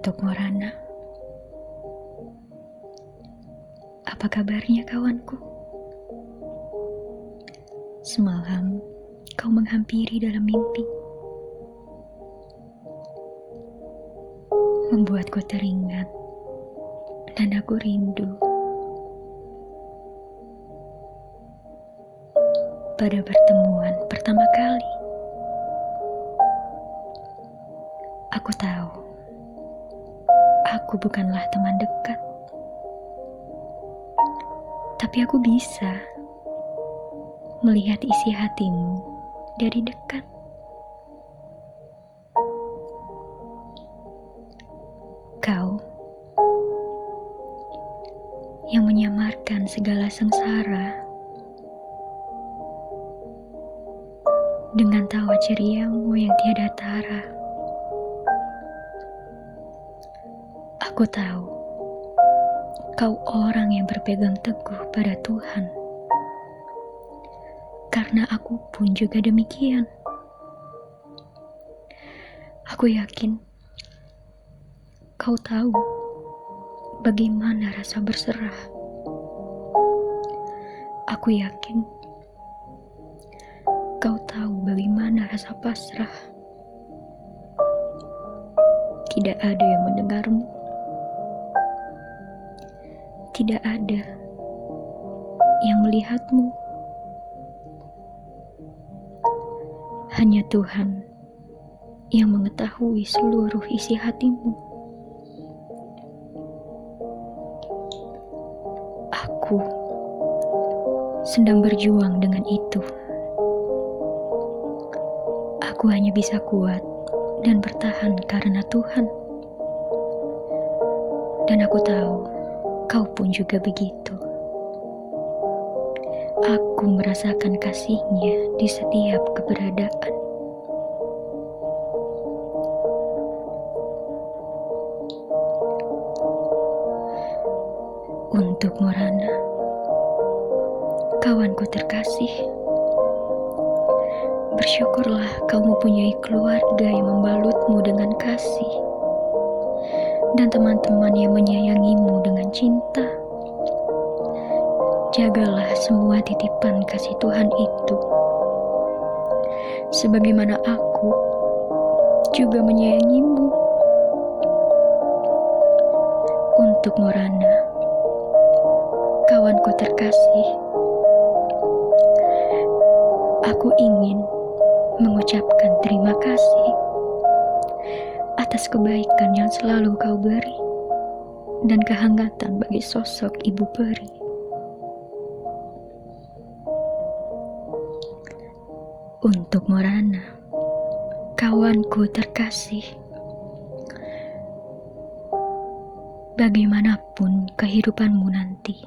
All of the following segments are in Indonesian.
Untuk Morana. Apa kabarnya kawanku? Semalam kau menghampiri dalam mimpi. Membuatku teringat Dan aku rindu Pada pertemuan pertama kali. Aku tahu Aku bukanlah teman dekat. Tapi aku bisa Melihat isi hatimu dari dekat. Kau Yang menyamarkan segala sengsara Dengan tawa ceriamu yang tiada tara Aku tahu kau orang yang berpegang teguh pada Tuhan, karena aku pun juga demikian. Aku yakin kau tahu bagaimana rasa berserah. Aku yakin kau tahu bagaimana rasa pasrah. Tidak ada yang mendengarmu tidak ada yang melihatmu. Hanya Tuhan yang mengetahui seluruh isi hatimu. Aku sedang berjuang dengan itu. Aku hanya bisa kuat dan bertahan karena Tuhan. Dan aku tahu Kau pun juga begitu. Aku merasakan kasihnya di setiap keberadaan. Untuk Morana, kawanku terkasih, bersyukurlah kau mempunyai keluarga yang membalutmu dengan kasih dan teman-teman yang menyayangimu dengan cinta. Jagalah semua titipan kasih Tuhan itu. Sebagaimana aku juga menyayangimu. Untuk Morana, kawanku terkasih, aku ingin mengucapkan terima kasih atas kebaikan yang selalu kau beri dan kehangatan bagi sosok ibu peri. Untuk Morana, kawanku terkasih, bagaimanapun kehidupanmu nanti,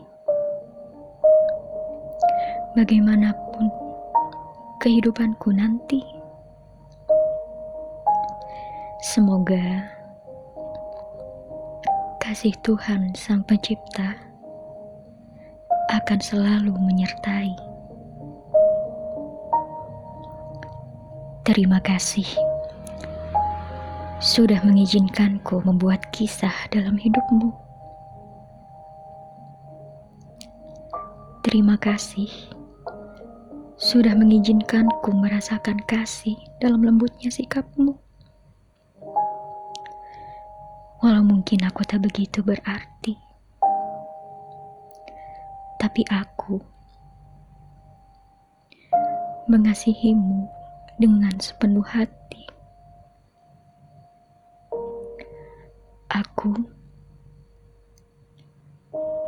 bagaimanapun kehidupanku nanti, Semoga kasih Tuhan Sang Pencipta akan selalu menyertai. Terima kasih sudah mengizinkanku membuat kisah dalam hidupmu. Terima kasih sudah mengizinkanku merasakan kasih dalam lembutnya sikapmu. Walau mungkin aku tak begitu berarti, tapi aku mengasihimu dengan sepenuh hati. Aku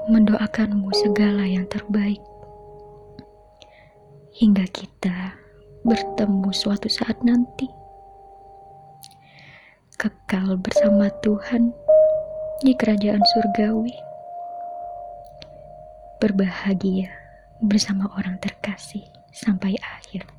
mendoakanmu segala yang terbaik. Hingga kita bertemu suatu saat nanti kekal bersama Tuhan di kerajaan surgawi. Berbahagia bersama orang terkasih sampai akhir.